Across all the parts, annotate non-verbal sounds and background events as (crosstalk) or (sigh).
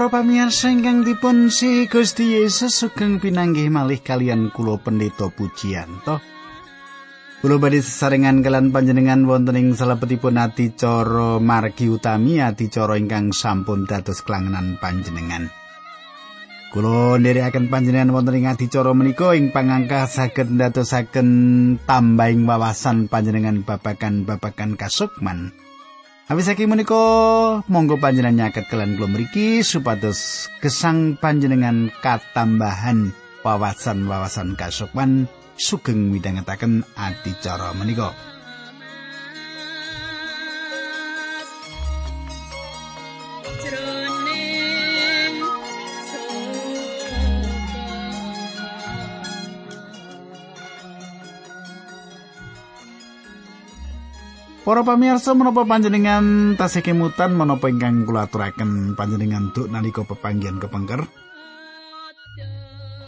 Para pamirsa ingkang dipun si Gusti Yesus sugeng pinanggih malih kalian kula pendeta pujianto. Kula badhe sesarengan kalian panjenengan wonten ing salebetipun adicara margi utami adicara ingkang sampun dados kelangenan panjenengan. Kula nderekaken panjenengan wonten ing adicara menika ing pangangka saged ndadosaken tambahing wawasan panjenengan babagan-babagan kasukman. Habis saking menika monggo panjenengan nyaket kalian kula mriki supados gesang panjenengan katambahan wawasan-wawasan kasukman sugeng midhangetaken adicara menika. Para pamirsa menapa panjenengan tasih kemutan menapa ingkang kula aturaken panjenengan duk nalika pepanggihan kepengker?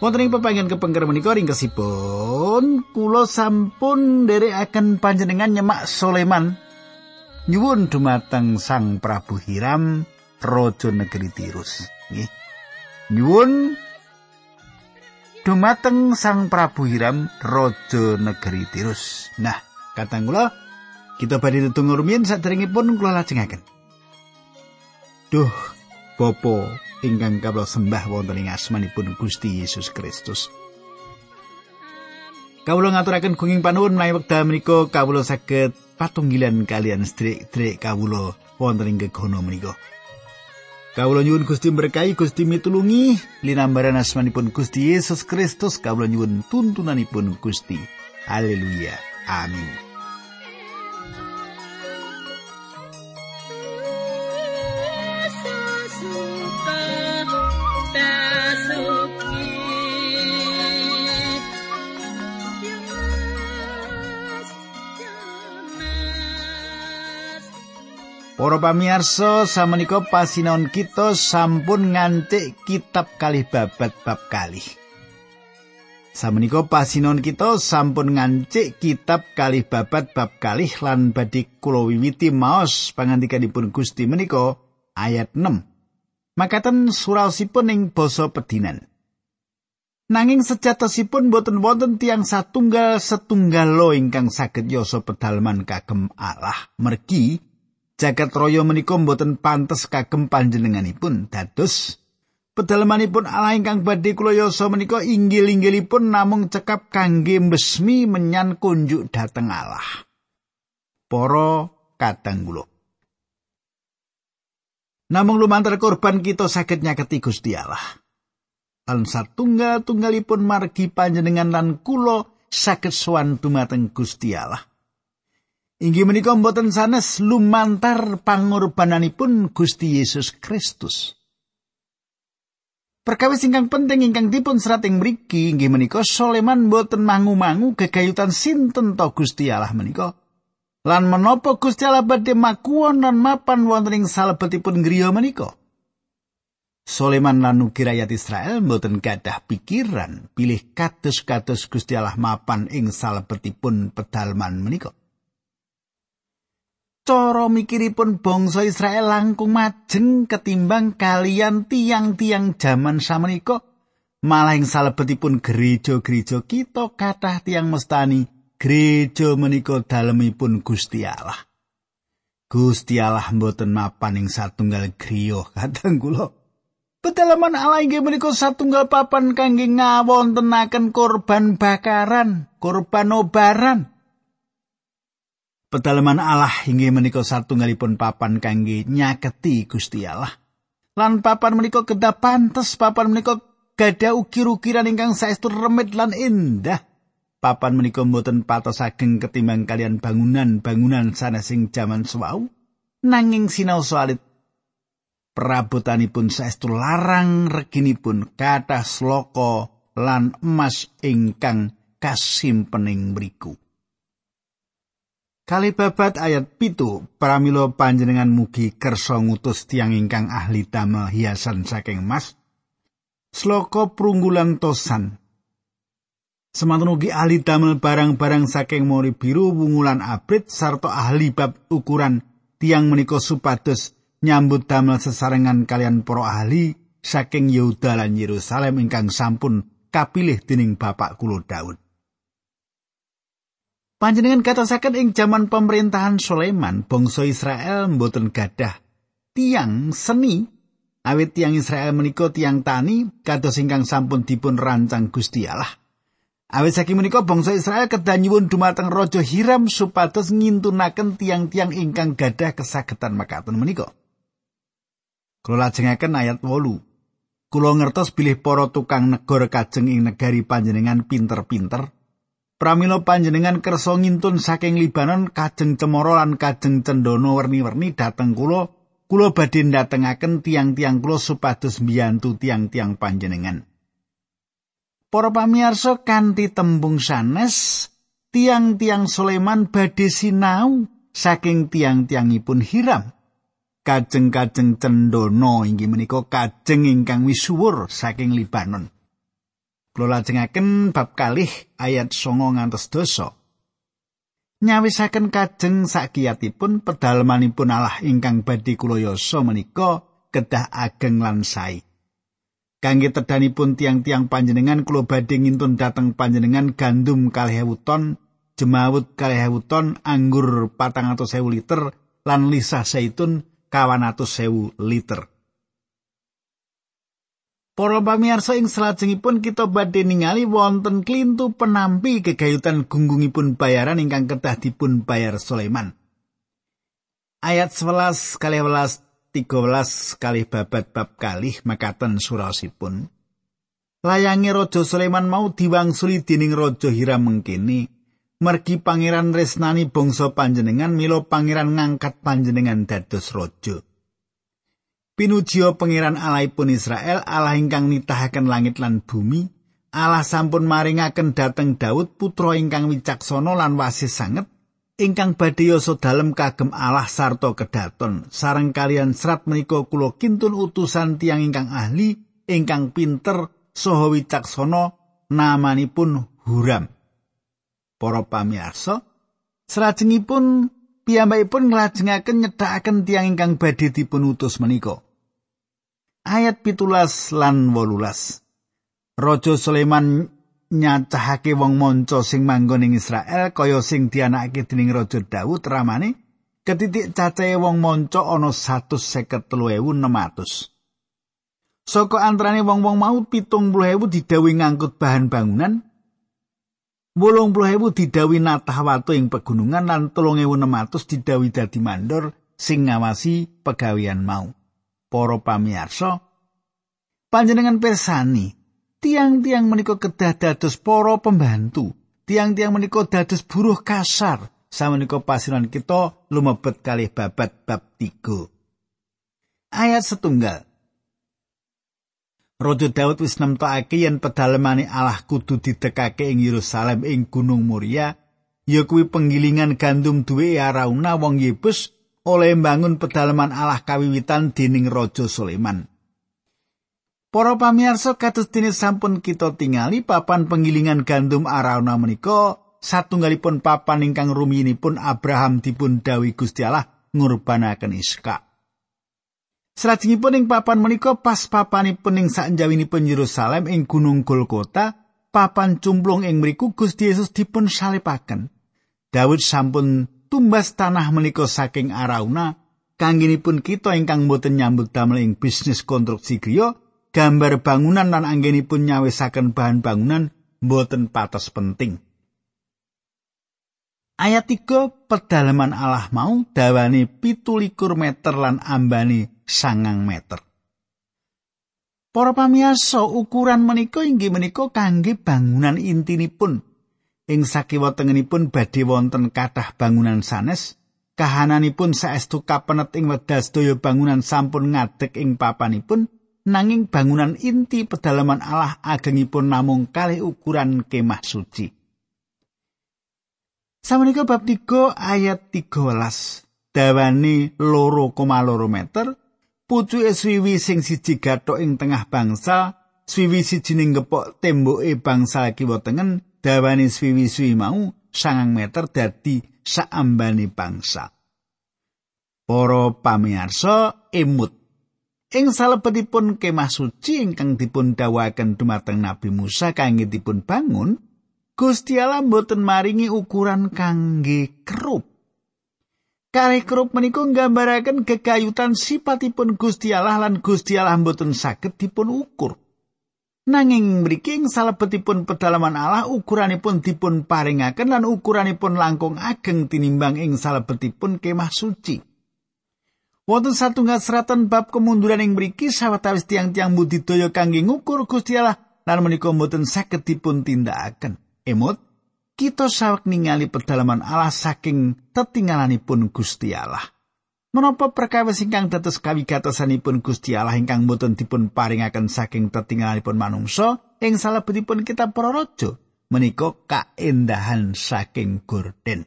Wonten ing pepanggihan kepengker menika ringkesipun kula sampun nderekaken panjenengan nyemak Soleman nyuwun dumateng Sang Prabu Hiram Raja Negeri Tirus. Nggih. Nyuwun dumateng Sang Prabu Hiram Raja Negeri Tirus. Nah, katang kula Kita badhe tetunggu rumiyin saderengipun kula lajengaken. Duh, Bapa ingkang kawula sembah wonten ing asmanipun Gusti Yesus Kristus. Kawula ngaturaken gunging panuwun menawi wekdal menika kawula saged patunggilan kalian sedherek-sedherek kawula wonten ing gegono menika. Kawula nyuwun Gusti berkahi Gusti mitulungi linambaran asmanipun Gusti Yesus Kristus kawula nyuwun tuntunanipun Gusti. Haleluya. Amin. Para pamirsa, samenika pasinaon kita sampun ngantik kitab kalih babat bab kalih. Samenika pasinaon kita sampun ngancik kitab kalih babat bab kalih lan badhe kula wiwiti maos pangandikanipun Gusti menika ayat 6. Makaten suraosipun ing basa pedinan. Nanging sejatosipun boten wonten tiang satunggal setunggal lo ingkang saged yasa pedalman kagem Allah. Mergi jagat raya menika mboten pantes kagem panjenenganipun dados pedalamanipun Allah ingkang badhe kula yasa menika inggil-inggilipun namung cekap kangge mbesmi menyan kunjuk dhateng Allah. Para kadang kula namung lumantar korban kita saged nyaketi Gusti Allah. Lan satunggal-tunggalipun margi panjenengan lan kula saged sowan dumateng Gusti Allah Inggih menika mboten sanes lumantar pangorbananipun Gusti Yesus Kristus. Perkawis ingkang penting ingkang dipun serat ing mriki inggih menika Soleman mboten mangu-mangu gegayutan sinten to Gusti Allah menika. Lan menapa Gusti Allah badhe makuwon lan mapan wonten ing salebetipun griya menika. Soleman lan ugi rakyat Israel mboten gadah pikiran pilih kados-kados Gusti Allah mapan ing salebetipun pedalman menika. Cara mikiripun bangsa Israel langkung majeng ketimbang kalian tiang-tiang jaman samenika malah ing salebetipun gereja-gereja kita kathah tiang mestani gereja menika dalemipun Gusti Allah Gusti Allah mboten mapan ing satunggal griya (laughs) kadang kula Pedalaman Allah inggih menika satunggal papan kangge ngawontenaken korban bakaran, korban obaran. Pedalaman Allah inggih menika satunggalipun papan kangge nyaketi Gusti Allah. Lan papan menika kedah pantes papan menika gada ukir-ukiran ingkang saestu remit lan indah. Papan menika mboten patos ageng ketimbang kalian bangunan-bangunan sanesing jaman suwau. Nanging sinau soalit perabotanipun saestu larang reginipun kathah sloka lan emas ingkang kasimpening mriku. Kali babat ayat pitu, pramilo panjenengan mugi kersa ngutus tiang ingkang ahli damel hiasan saking emas. Sloko prunggulan tosan. Semantun ugi ahli damel barang-barang saking mori biru wungulan abrit sarta ahli bab ukuran tiang menika supados nyambut damel sesarengan kalian para ahli saking Yehuda lan Yerusalem ingkang sampun kapilih dening Bapak kula Daud. Panjenengan katasaken ing jaman pemerintahan Sulaiman, bangsa Israel mboten gadah tiang seni awit tiang Israel menika tiang tani kados ingkang sampun dipun rancang Gusti Allah. Awit saking menika bangsa Israel kedah nyuwun dumateng Raja Hiram supados ngintunaken tiang-tiang ingkang gadah kesagetan makaten menika. Kula lajengaken ayat 8. Kula ngertos bilih para tukang negara kajeng ing negari panjenengan pinter-pinter Pramila panjenengan kersa ngintun saking Libanon kajeng cemara lan kajeng cendana werni-werni dhateng kula, kula badhe ndatengaken tiang-tiang kula supados mbiyantu tiang-tiang panjenengan. Para pamirsa kanthi tembung sanes, tiang-tiang Sulaiman badhe sinau saking tiang-tiangipun Hiram. Kajeng-kajeng cendana inggih menika kajeng ingkang misuwur saking Libanon. Kula lajengaken bab kalih ayat 9 ngantos dosa. Nyawisaken kajeng sakiyatipun pedalamanipun Allah ingkang badhe kula yasa menika kedah ageng lan sae. Kangge tedanipun tiang-tiang panjenengan kula badhe ngintun dhateng panjenengan gandum kalih ton, jemawut kalih ton, anggur patang atau sewu liter, lan lisah zaitun kawan atus sewu liter. Para pamirsa ing salajengipun kita badhe ningali wonten klintu penampi kegayutan gunggungipun bayaran ingkang kedah dipun bayar Sulaiman. Ayat 11 kali 11 13 kali babat bab kalih makaten surasipun. Layange Raja Sulaiman mau diwangsuli dening Raja Hiram mengkini, mergi pangeran resnani bangsa panjenengan milo pangeran ngangkat panjenengan dados raja. Pinujiya pangeran Allahipun Israel, Allah ingkang nitahaken langit lan bumi, Allah sampun maringaken dhateng Daud putra ingkang wicaksana lan wasis sanget, ingkang badhe yasa dalem kagem Allah sarta kedaton. Sareng kalian serat menika kula kintun utusan tiang ingkang ahli, ingkang pinter saha wicaksana namanipun Huram. Para pamirsa, salajengipun piyambakipun nglajengaken nyedhakaken tiang ingkang badhe dipun utus menika. Ayat pitulas lan wolulas. Raja Sulaiman nyacahake wong manca sing manggon ing Israel kaya sing dianakake dening Raja Daud ramane ketitik cacahe wong manca ana 153.600. Saka antarane wong-wong mau 70.000 didhawuhi ngangkut bahan bangunan, Wolung puluh ewu didawi natah watu ing pegunungan lan telung ewu enam atus didawi dadi mandor sing ngawasi pegawian mau. Para pamirsa, panjenengan persani, tiang-tiang menika kedah dados para pembantu, tiang-tiang menika dados buruh kasar. Samenika pasiran kita lumebet kalih babat bab 3. Ayat setunggal. Raja Daud wis nemtokake yen pedalemane Allah kudu didekake ing Yerusalem ing Gunung Muria, ya kuwi penggilingan gandum duwe Arauna wong Yebus oleh mbangun pedalaman Allah kawiwitan dening Raja Sulaiman. Para pamirsa kados dene sampun kita tingali papan penggilingan gandum Arauna menika satunggalipun papan ingkang rumiinipun Abraham dipun dawuhi Gusti Allah ngurbanaken Iska. Salajengipun ing papan menika pas papanipun ing sakjawinipun Yerusalem ing Gunung Golgota, papan cumplung ing mriku Gusti Yesus dipun salipaken. Daud sampun tumbas tanah menika saking Arauna, kangginipun kita ingkang boten nyambut damel ing bisnis konstruksi griya, gambar bangunan lan anggenipun nyawisaken bahan bangunan boten patos penting. Ayat 3 pedalaman Allah mau dawane pitulikur meter lan ambane sangang meter. Para pamiyasa ukuran menika inggih menika kangge bangunan intinipun. Ing sakiwa tengenipun badhe wonten kathah bangunan sanes, kahananipun saestu kapenet ing wedas daya bangunan sampun ngadeg ing papanipun, nanging bangunan inti pedalaman Allah agengipun namung kalih ukuran kemah suci. Samenika bab 3 ayat 13. Dawane loro koma loro meter, pucuke swiwi sing siji gathok ing tengah bangsa, swiwi siji ning gepok temboke bangsa kiwa tengen, dawane swiwi-swiwi mau sangang meter dadi saambane bangsa. Para pamirsa emut ing salebetipun kemah suci ingkang dipun dawuhaken dumateng Nabi Musa kangge dipun bangun Gusti Allah mboten maringi ukuran kangge kerup. Kalih kerup menika nggambaraken kekayutan sipatipun Gusti Allah lan Gusti Allah mboten saged dipun ukur Nanging mriki ing salebetipun pedalaman Allah ukuranipun dipun paringaken lan ukuranipun langkung ageng tinimbang ing salebetipun kemah suci. Wonten satunggal seratan bab kemunduran ing mriki sawetawis tiang-tiang budidaya kangge ngukur Gusti Allah lan menika mboten saged dipun tindakaken. Emot kita sawek ningali pedalaman Allah saking tetinggalanipun Gusti Allah. Menapa perkawis ingkang dados kawigatosanipun Gusti Allah ingkang boten dipun paringaken saking tetinggalanipun manungsa ing salebetipun kitab para raja menika kaendahan saking gorden.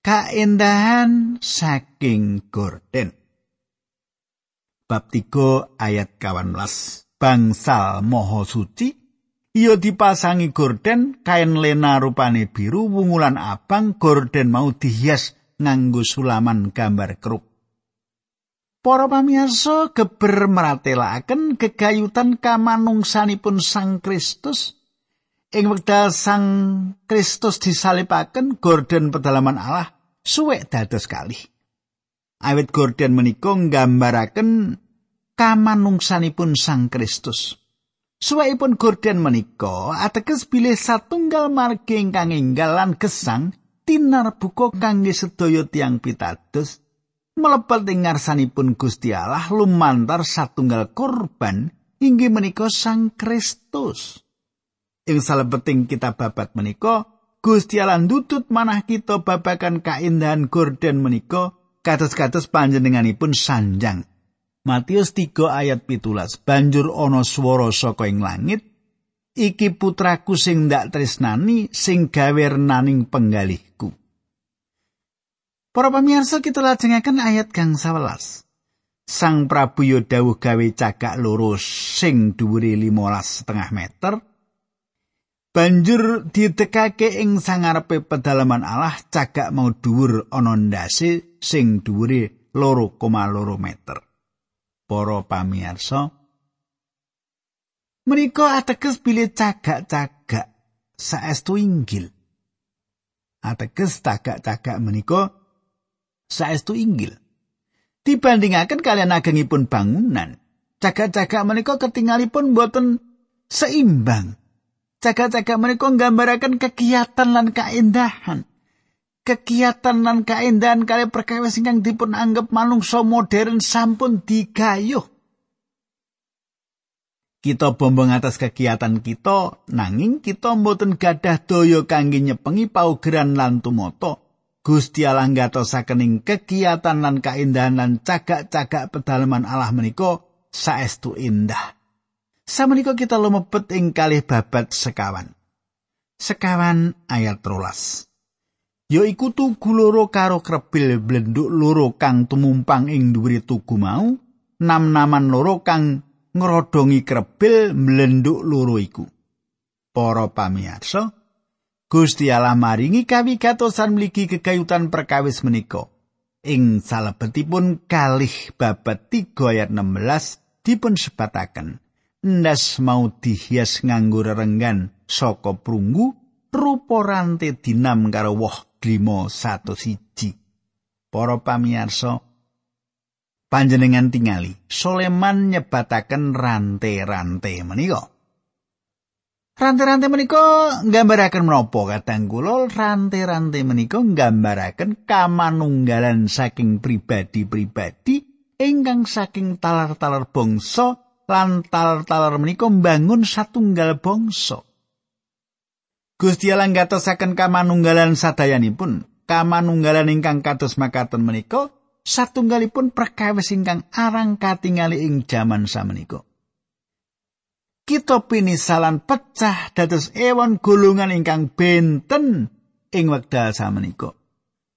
kaendahan saking gorden. Bab 3 ayat 18. Bangsal Maha Suci iya dipasangi gorden kain lena rupane biru wungulan abang gorden mau dihias nganggo sulaman gambar keruk. Para pamirsa geber meratelaken gegayutan kamanungsanipun Sang Kristus ing wekdal Sang Kristus disalipaken gorden pedalaman Allah suwek dados kali. Awit gorden menika nggambaraken kamanungsanipun Sang Kristus. Suwekipun gorden menika ateges bilih satunggal margi ingkang enggal lan gesang tinar buka kangge sedaya tiang pitados mlebet ing ngarsanipun Gusti Allah lumantar satunggal korban inggih menika Sang Kristus. ing salebeting kita babat menika Gusti Allah ndutut manah kita babakan kaindahan gorden menika kados-kados panjenenganipun sanjang Matius 3 ayat pitulas banjur ana swara saka ing langit iki putraku sing ndak tresnani sing gawe renaning penggalihku. Para pamirsa kita lajengaken ayat kang 11 Sang Prabu yo dawuh gawe cagak loro sing dhuwure 15 setengah meter. Banjur didekake ing sangarepe pedalaman Allah cagak mau dhuwur ana ndase sing dhuwure 2,2 meter. Para pamirsa, menika ateges bilih cagak-cagak saestu inggil. Ateges cagak-cagak menika saestu inggil. Dibandingaken kalian agengipun bangunan, cagak-cagak menika ketinggalipun boten seimbang Cagak-cagak menika nggambaraken kegiatan lan kaendahan. Kegiatan lan kaendahan kali perkawis ingkang dipun anggap manungsa modern sampun digayuh. Kita bombong atas kegiatan kita, nanging kita mboten gadah daya kangge nyepengi paugeran lan tumata. Gusti Allah ngatosaken kegiatan lan kaendahan lan cagak-cagak pedalaman Allah menika saestu indah. Samenika kita lumebet ing kalih babat sekawan. Sekawan ayat rolas. Ya iku tugu loro karo krebil blenduk loro kang tumumpang ing dhuwure tugu mau, nam-naman loro kang ngrodongi krebil blenduk loro iku. Para pamirsa, Gusti Allah maringi kawigatosan mligi kekayutan perkawis menika. Ing salebetipun kalih babat 3 ayat 16 dipun sebataken. ndas mau dihias nganggo renggan saka prunggu rupa rante dinam karo woh glima satu siji para pamirsa panjenengan tingali Soleman nyebataken rante-rante menika. Rante-rante menika nggambaraken menapa? Kadang kula rante-rante menika nggambaraken kamanunggalan saking pribadi-pribadi ingkang saking talar-talar bangsa lan taler-taler menika mbangun satunggal bangsa. Gusti Allah ngatosaken kamanunggalan sadayanipun, kamanunggalan ingkang kados makaten menika satunggalipun perkawis ingkang arang katingali ing jaman samenika. Kita pinisalan pecah dados ewon golongan ingkang benten ing wekdal samenika.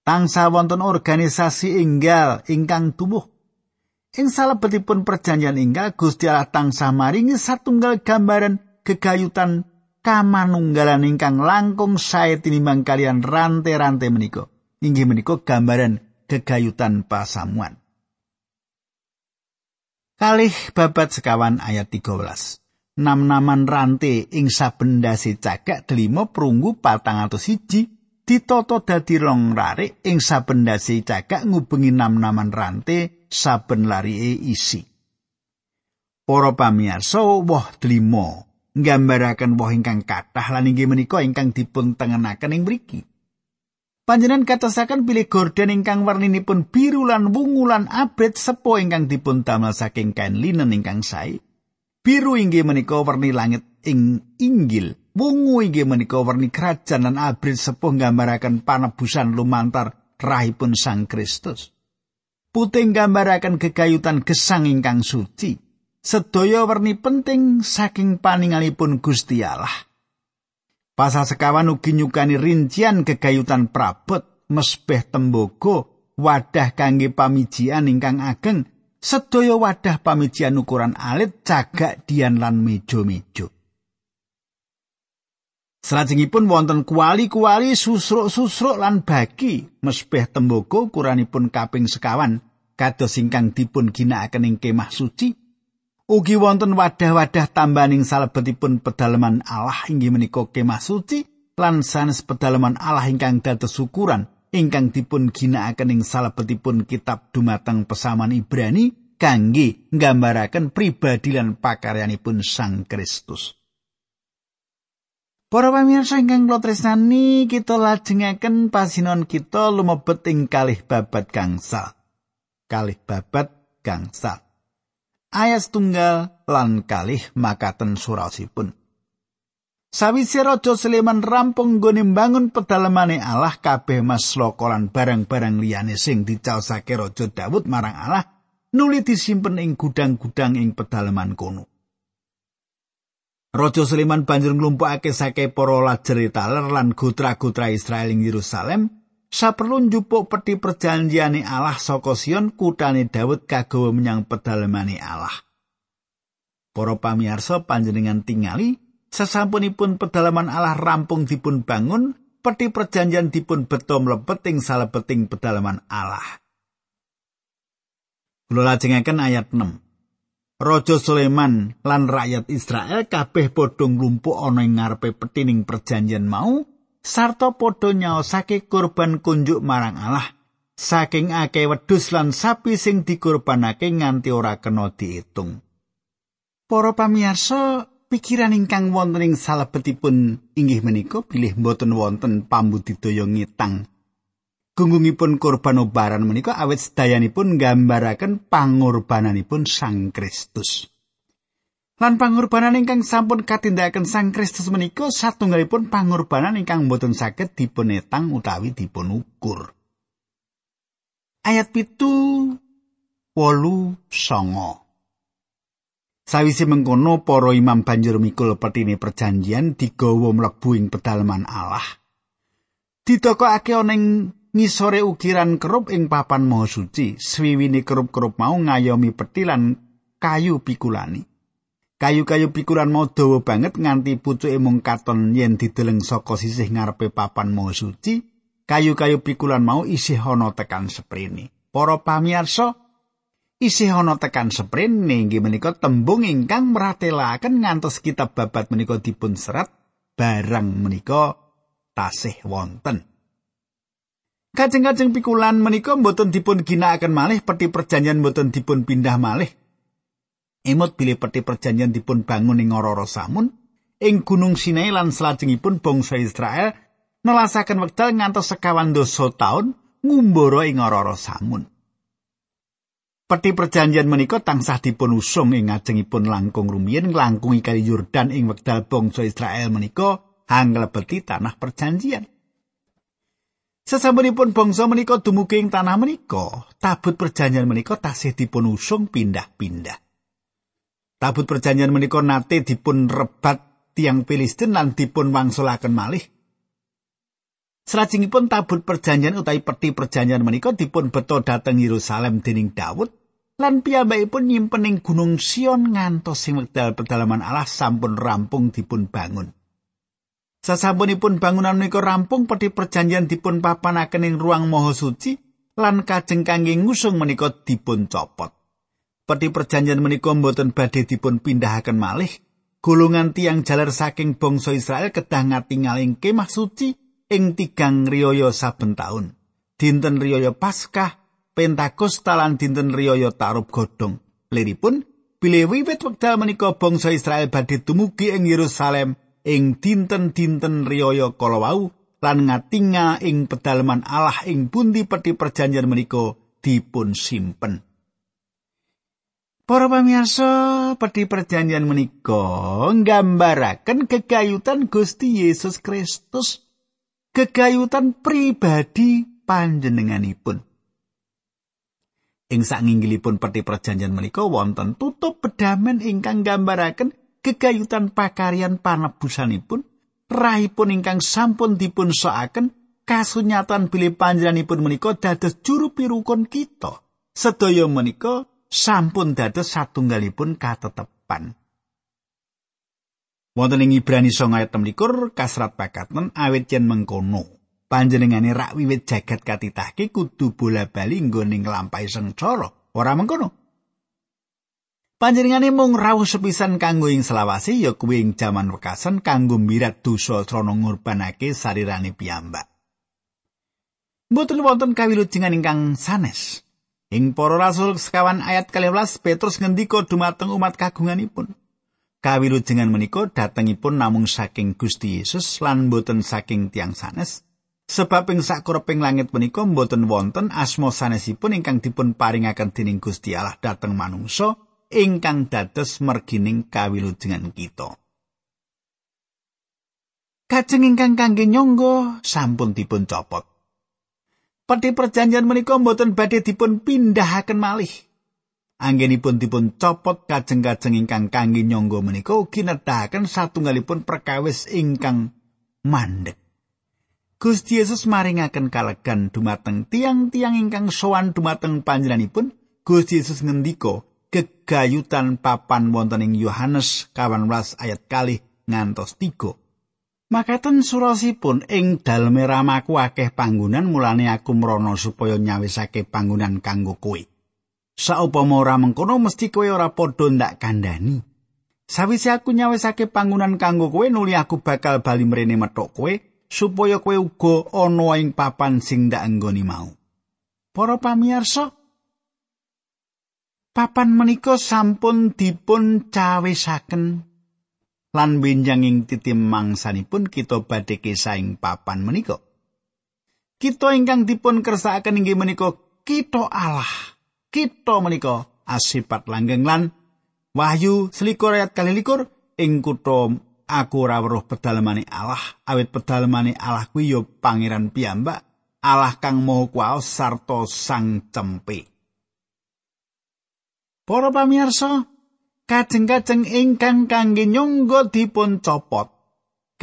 Tangsa wonten organisasi enggal ingkang tubuh Ing salebetipun perjanjian inggal Gusti Allah tansah maringi satunggal gambaran gegayutan kamanunggalan ingkang langkung sae tinimbang kalian rante-rante menika. Inggih menika gambaran gegayutan pasamuan. Kalih babat sekawan ayat 13. Nam-naman rante ing saben ndase cagak delima prunggu patang atau siji ditoto dadi rong rarik ing saben ndase cagak ngubengi nam-naman rante saben larike isi. Para pamirsa, woh delima nggambaraken woh ingkang kathah lan inggih menika ingkang dipun tengenaken ing mriki. Panjenengan katosaken pilih gorden ingkang warninipun biru lan wungu lan abrit sepo ingkang dipun damel saking kain linen ingkang sae. Biru inggih menika warni langit ing inggil. Wungu inggih menika warni kerajaan lan abrit sepo nggambaraken panebusan lumantar rahipun Sang Kristus. Putih nggambaraken gegayutan gesang ingkang suci. Sedaya warni penting saking paningalipun Gusti Allah. Pasal sekawan ugi nyukani rincian gegayutan prabot, mesbeh tembogo, wadah kangge pamijian ingkang ageng, sedaya wadah pamijian ukuran alit, cagak dian lan mejo-mejo. Selajengipun wonten kuali-kuali susruk-susruk lan bagi mesbeh tembogo ukuranipun kaping sekawan kados ingkang dipun ginakaken ing kemah suci Ugi wonten wadah-wadah tambaning salebetipun pedalaman Allah inggih menika kemah suci lan sanes pedalaman Allah ingkang dados ukuran ingkang dipun ginakaken ing salebetipun kitab dumateng pesaman Ibrani kangge nggambaraken pribadi lan pakaryanipun Sang Kristus. Para pamirsa ingkang kula tresnani, kita lajengaken pasinon kita lumebet ing kalih babat gangsal. Kalih babat gangsal. Ayat tunggal lan kalih makaten suraosipun. Sawise Raja Sleman rampung nggone mbangun pedalemane Allah kabeh maslaka lan barang-barang liyane sing dicaosake Raja Daud marang Allah nuli disimpen ing gudang-gudang ing pedaleman kono. Raja Sleman banjur nglumpukake sake para lajere taler lan gotra-gotra Israel ing Yerusalem saperlu njupuk peti perjanjiane Allah saka Sion kutane Daud kagawa menyang pedalemane Allah. Para pamirsa panjenengan tingali sesampunipun pedalaman Allah rampung dipun bangun, peti perjanjian dipun beto mlebet ing salebeting pedalaman Allah. Kula lajengaken ayat 6. Raja Sulaiman lan rakyat Israel kabeh padha nglumpuk ana ing ngarepe petining perjanjian mau sarta padha nyaosake kurban kunjuk marang Allah saking akeh wedhus lan sapi sing dikurbanake nganti ora kena diitung. Para pamirsa, pikiran ingkang wonten ing salebetipun inggih menika bilih boten wonten pambudidaya ngitang. Gunggungipun kurban obaran menika awit sedayanipun nggambaraken pangorbananipun Sang Kristus. Lan pangorbanan ingkang sampun katindakaken Sang Kristus menika satunggalipun pangorbanan ingkang boten saged dipunetang utawi dipunukur. Ayat pitu wolu songo. Sawise mengkono para imam banjur mikul petine perjanjian digawa mlebu ing pedalaman Allah. Ditokokake ana ing ngisore ukiran kerup ing papan maha suci, swiwine kerup-kerup mau ngayomi peti lan kayu pikulani. Kayu-kayu pikulan mau dawa banget nganti pucuke mung katon yen dideleng saka sisih ngarepe papan mau suci. Kayu-kayu pikulan mau isih ana tekan sprene. Para pamirsa, isih ana tekan sprene inggih menika tembung ingkang meratelaken ngantos kitab babat menika dipun serat barang menika tasih wonten. Kajeng-kajeng pikulan menika mboten dipun ginakaken malih peti perjanjian mboten dipun pindah malih Emot bilih peti perjanjian dipun bangun ing ora samun ing Gunung Sinai lan salajengipun bangsa Israel nelasaken wekdal ngantos sekawan dosa taun ngumbara ing ora samun. Peti perjanjian menika tansah dipun usung ing ngajengipun langkung rumiyin nglangkungi kali Yordan ing wekdal bangsa Israel menika hanglebeti tanah perjanjian. Sesampunipun bangsa menika dumugi ing tanah menika, tabut perjanjian menika tasih dipun usung pindah-pindah. Tabut perjanjian menika nate dipun rebat tiang Filistin lan dipun wangsulaken malih. Selajengipun tabut perjanjian utawi peti perjanjian menika dipun beto dhateng Yerusalem dening Daud lan piyambakipun nyimpen ing Gunung Sion ngantos sing wekdal pedalaman Allah sampun rampung dipun bangun. Sasampunipun bangunan menika rampung peti perjanjian dipun papanaken ing ruang maha suci lan kajeng kangge ngusung menika dipun copot. Peti perjanjian menika mboten badhe dipun pindahaken malih. Golongan tiang jalar saking bangsa Israel kedah ngatingaling kemah suci ing tigang riyaya saben taun. Dinten riyaya Paskah, Pentakosta lan dinten riyaya Tarub Godhong. Liripun bilih wiwit wekdal menika bangsa Israel badhe tumugi ing Yerusalem ing dinten-dinten riyaya kala wau lan ngatinga ing pedalaman Allah ing pundi peti perjanjian menika dipun simpen. Para pamirsa, peti perjanjian menika nggambaraken kegayutan Gusti Yesus Kristus, kegayutan pribadi panjenenganipun. Ing sanginggilipun peti perjanjian menika wonten tutup pedamen ingkang nggambaraken gegayutan pakaryan panebusanipun, rahipun ingkang sampun dipun soaken kasunyatan bilih panjenenganipun menika dados juru pirukun kita. Sedaya menika sampun dados satunggalipun katetepan. Wonten ing Ibrani 9 ayat 16 kasrat pakaten awit yen mengkono. panjenengane rak wiwit jagat katitahke kudu bola-bali nggone nglampahi sengsara ora mengkono panjenengane mung rawuh sepisan kanggo ing selawase ya kuwi ing jaman wekasan kanggo mirat dosa srana ngurbanake sarirane piyambak mboten wonten kawilujengan ingkang sanes ing para rasul sekawan ayat 12 Petrus ngendika dumateng umat kagunganipun kawilujengan menika datengipun namung saking Gusti Yesus lan boten saking tiang sanes Sebab ing sakureping langit menika mboten wonten asma sanesipun ingkang dipun paringaken dening Gusti Allah dhateng manungsa ingkang dados mergining kawilujengan kita. Kajeng ingkang kangge nyangga sampun dipun copot. Peti perjanjian menika mboten badhe dipun pindahaken malih. Anggenipun dipun copot kajeng-kajeng ingkang kangge nyangga menika ugi nedahaken satunggalipun perkawis ingkang mandek. Gusti Yesus maringaken kalegan dumateng tiang-tiang ingkang sowan dumateng panjenenganipun. Gusti Yesus ngendika gegayutan papan wonten ing Yohanes 18 ayat kali ngantos 3. Makaten surasipun ing daleme ramaku akeh panggonan mulane aku mrono supaya nyawisake panggonan kanggo kowe. Saupama ora mengkono mesti kowe ora padha ndak kandhani. Sawise aku nyawisake panggonan kanggo kowe nuli aku bakal bali mrene metok kowe supaya kowe uga ana ing papan sing ndak anggone mau. Para pamirsa, papan menika sampun dipun cawisaken lan benjang ing titim mangsanipun kita badhe kesaing papan menika. Kita ingkang dipun kersakaken inggih menika kita Allah. Kita menika asipat langgeng lan Wahyu selikur ayat kali likur ing kutha aku ora weruh pedalemane Allah awit pedalemane Allah kuwi ya pangeran piyambak Allah kang maha kuwas sarta sang cempe Para pamirsa kajeng-kajeng ingkang kangge nyangga dipun copot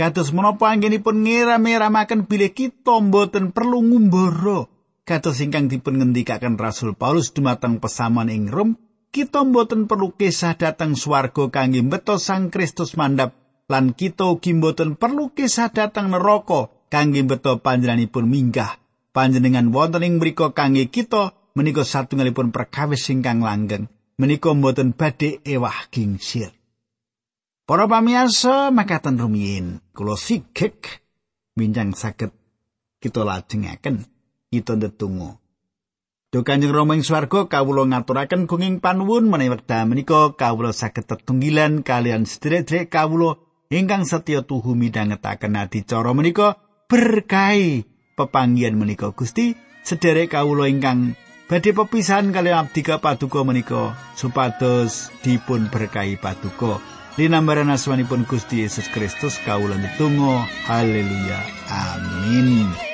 Kados menapa anggenipun ngira-miramaken bilih kita mboten perlu ngumbara. Kados ingkang dipun ngendikaken Rasul Paulus dumateng pesaman ing Rom kita mboten perlu kisah dateng swarga kangge beto Sang Kristus mandap lan kita ugi mboten perlu kisah datang neraka kangge beto panjenenganipun minggah. Panjenengan wonten ing mriku kangge kita menika satunggalipun perkawis ingkang langgeng menika mboten badhe ewah gingsir Para pamirsa makaten rumiyin kula sigek minjang saged kita lajengaken. Kita ndedonga. Duh Kanjeng Rama ing swarga kawula ngaturaken gunging panuwun menawi wekdal menika kawula saged tetunggilan kalian sedherek kawula ingkang setya tuhu midhangetaken adicara menika berkahi pepanggian menika Gusti. Sederek kawula ingkang badhe pepisahan kalian abdi paduka menika supados dipun berkahi paduka. Linambaran asmanipun Gusti Yesus Kristus kawula netunggal haleluya. Amin